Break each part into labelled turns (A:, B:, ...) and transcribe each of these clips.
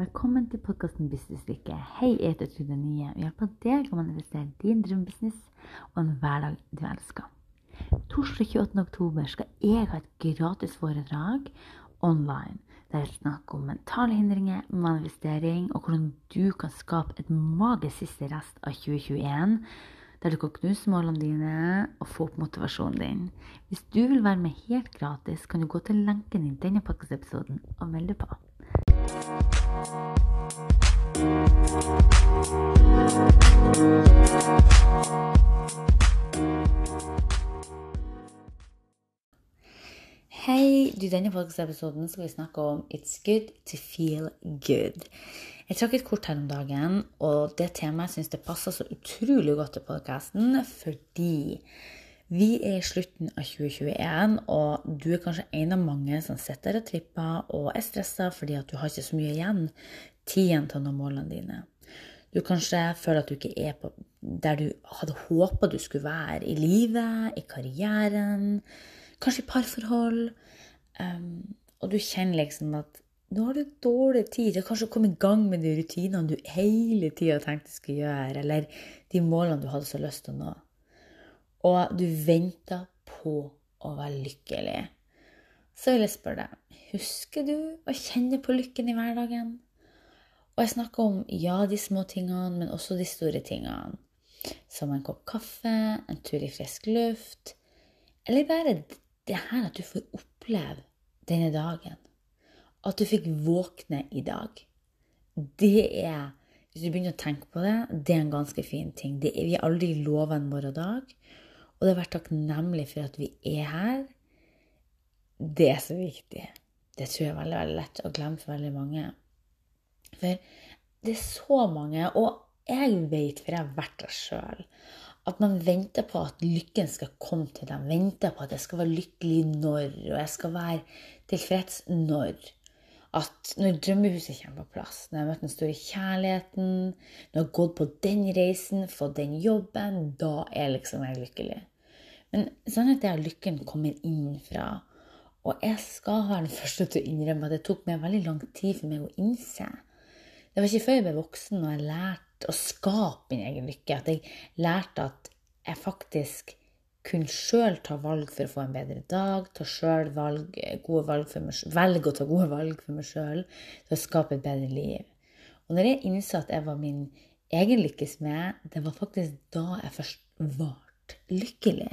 A: Velkommen til podkasten Businesslykke. Hei, jeg heter Trude Nye og hjelper deg å manifestere din drømmebusiness og en hverdag du elsker. Torsdag 28. oktober skal jeg ha et gratis foredrag online der jeg snakker om mentale hindringer, manifestering og hvordan du kan skape et magisk siste rest av 2021 der du kan knuse målene dine og få opp motivasjonen din. Hvis du vil være med helt gratis, kan du gå til lenken i denne podkastepisoden og melde deg på. Hei, I denne podkastepisoden skal vi snakke om It's good to feel good. Jeg trakk et kort her om dagen, og det temaet syns det passer så utrolig godt til podkasten fordi vi er i slutten av 2021, og du er kanskje en av mange som sitter og tripper og er stressa fordi at du har ikke så mye igjen tiden til å nå målene dine. Du kanskje føler at du ikke er på der du hadde håpa du skulle være i livet, i karrieren, kanskje i parforhold. Um, og du kjenner liksom at nå har du dårlig tid til kanskje å komme i gang med de rutinene du hele tida tenkte du skulle gjøre, eller de målene du hadde så lyst til å nå. Og du venter på å være lykkelig. Så vil jeg spørre deg, husker du å kjenne på lykken i hverdagen? Og jeg snakker om ja, de små tingene, men også de store tingene. Som en kopp kaffe, en tur i frisk luft, eller bare det her at du får oppleve denne dagen. At du fikk våkne i dag. Det er, hvis du begynner å tenke på det, det er en ganske fin ting. Er, vi er aldri lova en morgendag. Og det å være takknemlig for at vi er her, det er så viktig. Det tror jeg er veldig, veldig lett å glemme for veldig mange. For det er så mange, og jeg vet, for jeg har vært der sjøl, at man venter på at lykken skal komme til dem. Venter på at jeg skal være lykkelig når, og jeg skal være tilfreds når. At når drømmehuset kommer på plass, når jeg har møtt den store kjærligheten, når jeg har gått på den reisen, fått den jobben, da er liksom jeg lykkelig. Men sannheten er at lykken kommer innenfra. Og jeg skal være den første til å innrømme at det tok meg veldig lang tid for meg å innse det var ikke før jeg ble voksen og jeg lærte å skape min egen lykke, at jeg lærte at jeg faktisk kunne sjøl ta valg for å få en bedre dag, ta selv valg, gode valg for meg, velge å ta gode valg for meg sjøl til å skape et bedre liv. Og når jeg innså at jeg var min egen lykkes med, det var faktisk da jeg først ble lykkelig.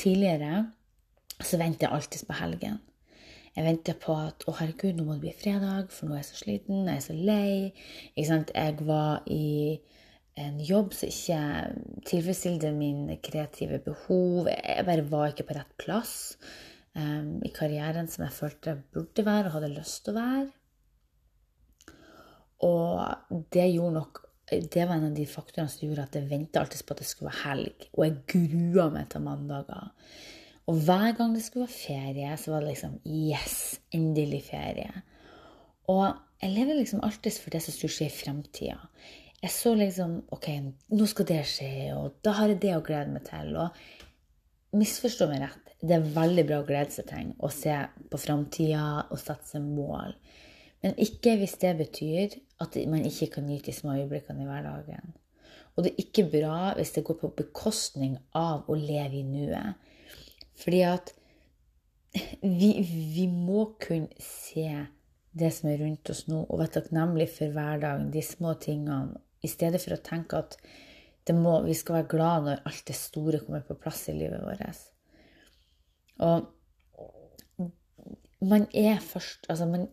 A: Tidligere så ventet jeg alltid på helgen. Jeg venter på at å herregud, nå må det bli fredag, for nå er jeg så sliten, jeg er så lei. Jeg var i en jobb som ikke tilfredsstilte mine kreative behov. Jeg bare var ikke på rett plass um, i karrieren som jeg følte jeg burde være og hadde lyst til å være. Og det gjorde nok det var en av de faktorene som gjorde at jeg venta alltid på at det skulle være helg. Og jeg grua meg til mandager. Og hver gang det skulle være ferie, så var det liksom Yes! Endelig ferie. Og jeg lever liksom alltid for det som skulle skje i framtida. Jeg så liksom OK, nå skal det skje, og da har jeg det å glede meg til. Og misforstå meg rett, det er veldig bra å glede seg til å se på framtida og sette seg mål. Men ikke hvis det betyr at man ikke kan nyte de små øyeblikkene i hverdagen. Og det er ikke bra hvis det går på bekostning av å leve i nuet. Fordi at vi, vi, må kunne se det som er rundt oss nå, og være takknemlig for hverdagen, de små tingene, i stedet for å tenke at må, vi skal være glad når alt det store kommer på plass i livet vårt. Og man er først Altså, man,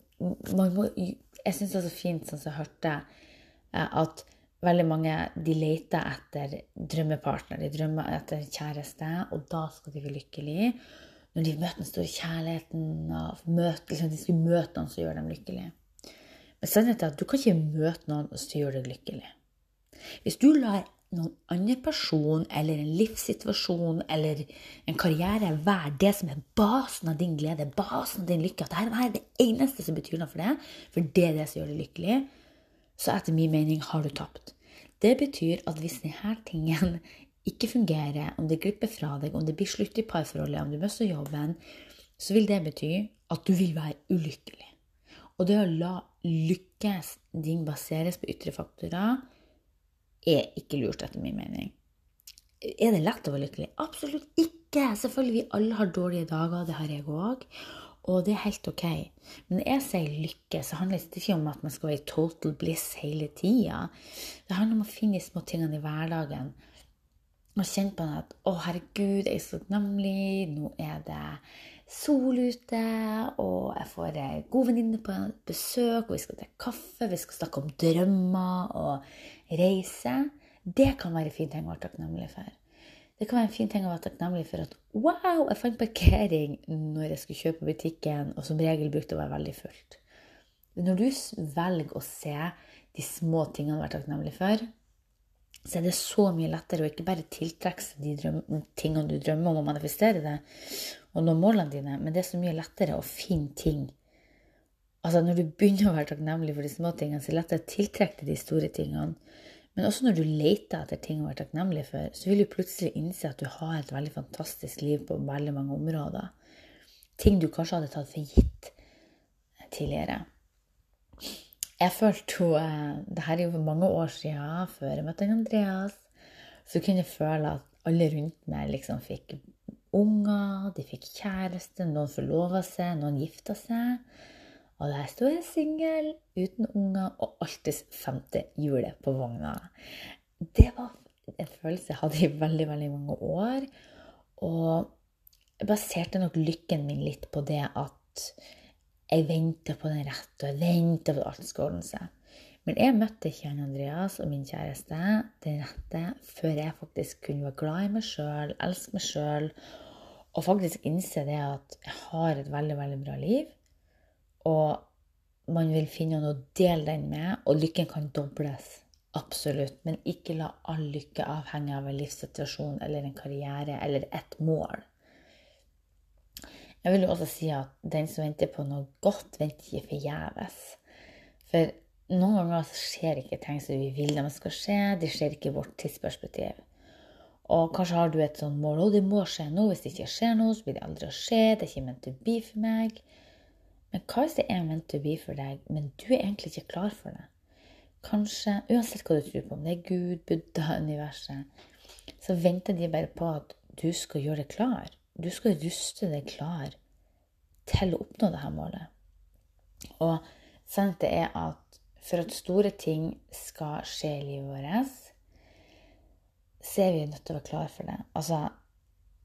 A: man må Jeg syns det er så fint, sånn som jeg hørte, eh, at veldig mange de leter etter drømmepartner, de drømmer etter kjæreste, og da skal de bli lykkelige. Når de møter den store kjærligheten, og møter, liksom, de skal møte noen som gjør dem lykkelige. Men sannheten er at du kan ikke møte noen som gjør deg lykkelig. Hvis du lar noen annen person eller en livssituasjon eller en karriere være det som er basen av din glede, basen av din lykke, at dette er det eneste som betyr noe for deg, for det er det som gjør deg lykkelig, så etter min mening har du tapt. Det betyr at hvis denne tingen ikke fungerer, om det glipper fra deg, om det blir slutt i parforholdet, om du mister jobben, så vil det bety at du vil være ulykkelig. Og det å la lykkes din baseres på ytre faktorer, er ikke lurt, etter min mening. Er det lett å være lykkelig? Absolutt ikke! Selvfølgelig, vi alle har dårlige dager, det har jeg òg. Og det er helt ok. Men når jeg sier lykke, så handler det ikke om at man skal være i total bliss hele tida. Det handler om å finne de små tingene i hverdagen. Og kjente på at 'Å, herregud, jeg er så takknemlig. Nå er det sol ute, og jeg får ei god venninne på besøk, og vi skal drikke kaffe, vi skal snakke om drømmer og reise. Det kan være en fin ting å være takknemlig for. Det kan være en fin ting å være takknemlig for at wow, jeg fant parkering når jeg skulle kjøpe butikken, og som regel brukte å være veldig fullt. Når du velger å se de små tingene har vært takknemlig for, så er det så mye lettere å ikke bare tiltrekke seg de drøm, tingene du drømmer om å manifestere det, og nå målene dine, men det er så mye lettere å finne ting. Altså Når du begynner å være takknemlig for de små tingene, så er det lettere å tiltrekke deg de store tingene. Men også når du leter etter ting å være takknemlig for, så vil du plutselig innse at du har et veldig fantastisk liv på veldig mange områder. Ting du kanskje hadde tatt for gitt tidligere. Jeg følte jo eh, Det her er jo mange år siden, før jeg møtte Andreas. Så kunne jeg føle at alle rundt meg liksom fikk unger, de fikk kjæreste, noen forlova seg, noen gifta seg. Og der sto jeg singel, uten unger og alltids femte hjulet på vogna. Det var en følelse jeg hadde i veldig, veldig mange år. Og jeg baserte nok lykken min litt på det at jeg venter på den rette, og jeg venter på at alt skal ordne seg. Men jeg møtte ikke Andreas og min kjæreste den rette før jeg faktisk kunne være glad i meg sjøl, elske meg sjøl, og faktisk innse det at jeg har et veldig, veldig bra liv og man vil finne noe å dele den med, og lykken kan dobles. Absolutt. Men ikke la all lykke avhenge av en livssituasjon eller en karriere eller et mål. Jeg vil jo også si at den som venter på noe godt, venter ikke forgjeves. For noen ganger så skjer ikke ting som vi vil de skal skje. De skjer ikke i vårt tidsperspektiv. Og kanskje har du et sånt mål og det må skje nå. Hvis det ikke skjer noe, så blir det aldri å skje. Det er ikke ment to be for meg. Men hva hvis det er ment to be for deg, men du er egentlig ikke klar for det? Kanskje, uansett hva du tror på, om det er Gud, Buddha, universet, så venter de bare på at du skal gjøre det klar. Du skal ruste deg klar til å oppnå dette målet. Og sannheten er at for at store ting skal skje i livet vårt, så er vi nødt til å være klar for det. Altså,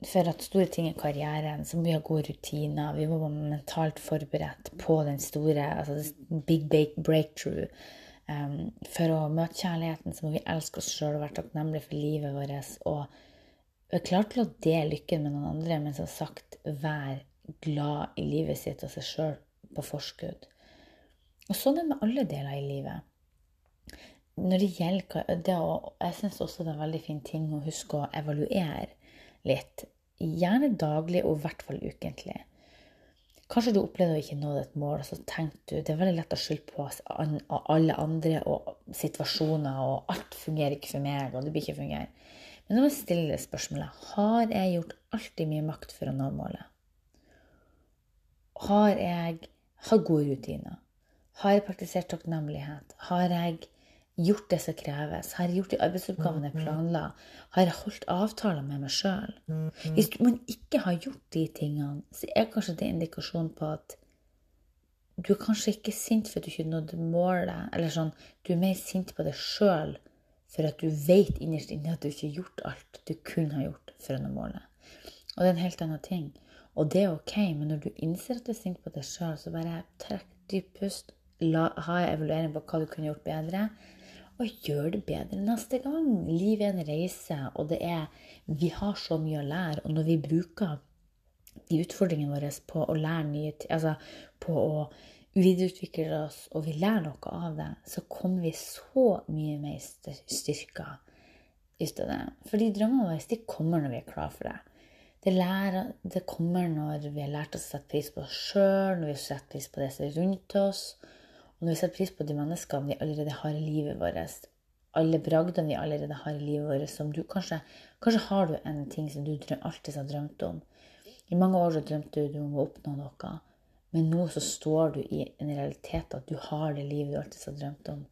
A: for at store ting i karrieren, så må vi ha gode rutiner. Vi må være mentalt forberedt på den store altså big breakthrough. Um, for å møte kjærligheten så må vi elske oss sjøl og være takknemlige for livet vårt. Og klar til å dele lykken med noen andre, men som sagt vær glad i livet sitt og seg sjøl på forskudd. Og sånn er det med alle deler i livet. Når det gjelder det å, Jeg syns også det er en veldig fin ting å huske å evaluere litt. Gjerne daglig og i hvert fall ukentlig. Kanskje du opplevde å ikke nå et mål, og så tenkte du det er veldig lett å skylde på alle andre og situasjoner, og alt fungerer ikke for meg, og det blir ikke fungere. Men nå må jeg stille spørsmålet har jeg gjort alltid mye makt for å nå målet. Har jeg har gode rutiner? Har jeg praktisert takknemlighet? Har jeg gjort det som kreves? Har jeg gjort de arbeidsoppgavene jeg planla? Har jeg holdt avtaler med meg sjøl? Hvis man ikke har gjort de tingene, så er kanskje det indikasjon på at du er kanskje ikke sint for at du ikke nådde målet, eller sånn, du er mer sint på deg sjøl for at du vet innerst inne at du ikke har gjort alt du kunne ha gjort for å nå målet. Og det er en helt annen ting. Og det er ok, men når du innser at du er sint på deg sjøl, så bare trekk dypt pust. La, ha evaluering på hva du kunne gjort bedre og gjør det bedre neste gang. Livet er en reise, og det er Vi har så mye å lære. Og når vi bruker de utfordringene våre på å lære nye ting, Altså på å videreutvikle oss, og vi lærer noe av det, så kommer vi så mye mer styrka ut av det. Fordi drømmene våre de kommer når vi er klar for det. Det, lærer, det kommer når vi har lært oss å sette pris på oss sjøl, når vi har sett pris på det som er rundt oss. Og når vi setter pris på de menneskene vi allerede har i livet vårt, alle bragdene vi allerede har i livet vårt, som du kanskje, kanskje har du en ting som du alltid har drømt om. I mange år så drømte du om å oppnå noe, men nå så står du i en realitet at du har det livet du alltid har drømt om.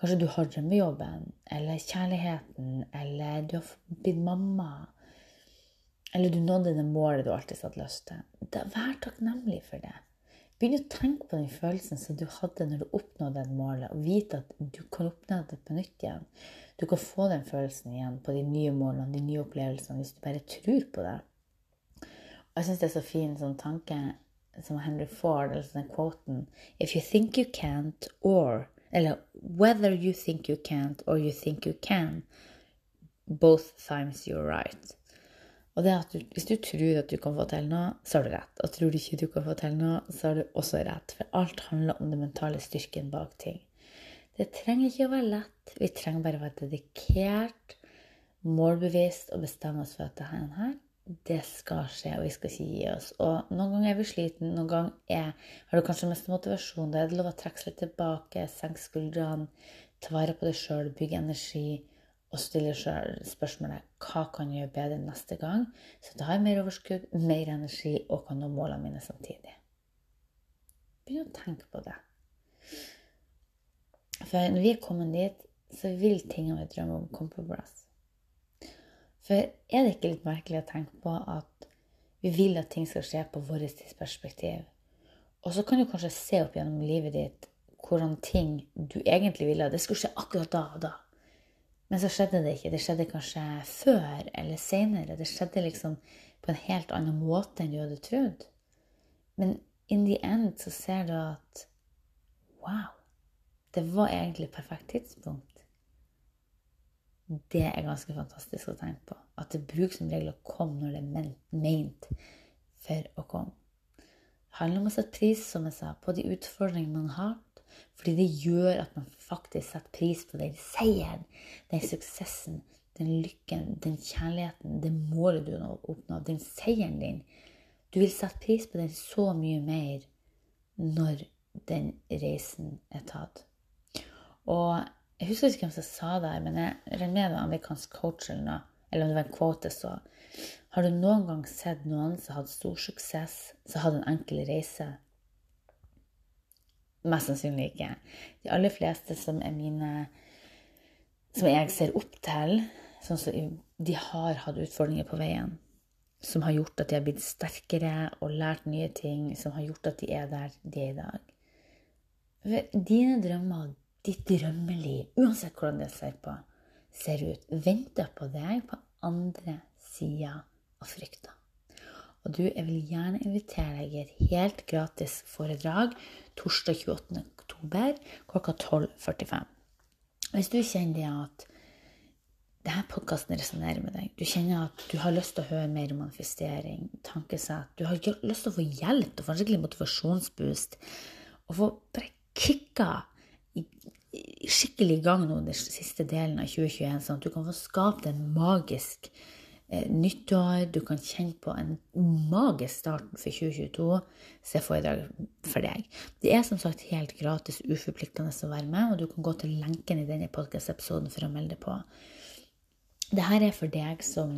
A: Kanskje du har drømmejobben, eller kjærligheten, eller du har blitt mamma. Eller du nådde det målet du alltid hadde lyst til. Vær takknemlig for det. Begynn å tenke på den følelsen som du hadde når du oppnådde det målet, og vite at du kan oppnå det på nytt igjen. Du kan få den følelsen igjen på de nye målene, de nye opplevelsene, hvis du bare tror på det. Og jeg syns det er så fin sånn tanke som Henry Ford, eller sånn quoten If you think you can't, or Eller whether you think you can't or you think you can, both times you're right. Og det at du, Hvis du tror at du kan få til noe, så har du rett. Og tror du ikke du kan få til noe, så har du også rett. For alt handler om den mentale styrken bak ting. Det trenger ikke å være lett. Vi trenger bare å være dedikert, målbevisst og bestemme oss for at det her det skal skje, og vi skal ikke gi oss. Og noen ganger er vi sliten, noen ganger er, har du kanskje mest motivasjon. Da er det lov å trekke seg litt tilbake, senke skuldrene, ta vare på deg sjøl, bygge energi og stille sjøl spørsmålet hva kan jeg gjøre bedre neste gang, så da har jeg mer overskudd, mer energi og kan nå målene mine samtidig. Begynn å tenke på det. For når vi er kommet dit, så vil tingene vi drømmer om, komme på plass. For er det ikke litt merkelig å tenke på at vi vil at ting skal skje på vårt tidsperspektiv? Og så kan du kanskje se opp gjennom livet ditt hvordan ting du egentlig ville det skulle skje akkurat da og da. Men så skjedde det ikke. Det skjedde kanskje før eller seinere. Det skjedde liksom på en helt annen måte enn du hadde trodd. Men in the end så ser du at wow, det var egentlig perfekt tidspunkt. Det er ganske fantastisk å tenke på. At det bruker som regel å komme når det er ment for å komme. Det handler om å sette pris, som jeg sa, på de utfordringene man har. Fordi det gjør at man faktisk setter pris på den seieren, den suksessen, den lykken, den kjærligheten, det målet du har oppnådd, den seieren din. Du vil sette pris på den så mye mer når den reisen er tatt. Og jeg husker ikke hvem som sa det, men jeg regner med det var amerikansk coach eller noe, eller om det var en kvote, så Har du noen gang sett noen som hadde stor suksess, som hadde en enkel reise? Mest sannsynlig ikke. De aller fleste som er mine Som jeg ser opp til, sånn som de har hatt utfordringer på veien. Som har gjort at de har blitt sterkere og lært nye ting, som har gjort at de er der de er i dag. Dine drømmer ditt drømmeliv, uansett hvordan det ser, på, ser ut, venter på deg på andre sida av frykta. Og du, jeg vil gjerne invitere deg i et helt gratis foredrag torsdag 28. oktober klokka 12.45. Hvis du kjenner at denne podkasten resonnerer med deg, du kjenner at du har lyst til å høre mer om manifestering, tankesett, du har lyst til å få hjelp og få en skikkelig motivasjonsboost, og få bare kicka skikkelig i gang nå den siste delen av 2021, sånn at du kan få skapt en magisk eh, nyttår. Du kan kjenne på en magisk start for 2022. Se foredraget for deg. Det er som sagt helt gratis, uforpliktende å være med, og du kan gå til lenken i denne podkast-episoden for å melde deg på. Dette er for deg som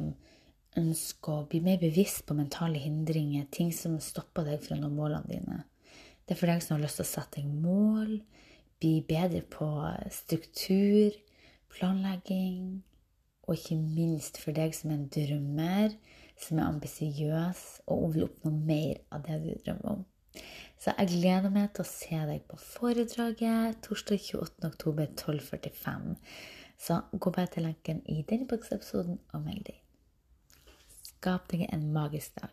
A: ønsker å bli mer bevisst på mentale hindringer, ting som stopper deg fra å nå målene dine. Det er for deg som har lyst til å sette deg mål, bli bedre på struktur, planlegging, og ikke minst for deg som er en drømmer, som er ambisiøs og vil oppnå mer av det du drømmer om. Så jeg gleder meg til å se deg på foredraget torsdag 28.10.1245. Så gå bare til lenken i denne boksepisoden og meld deg. Skap deg en magisk dag.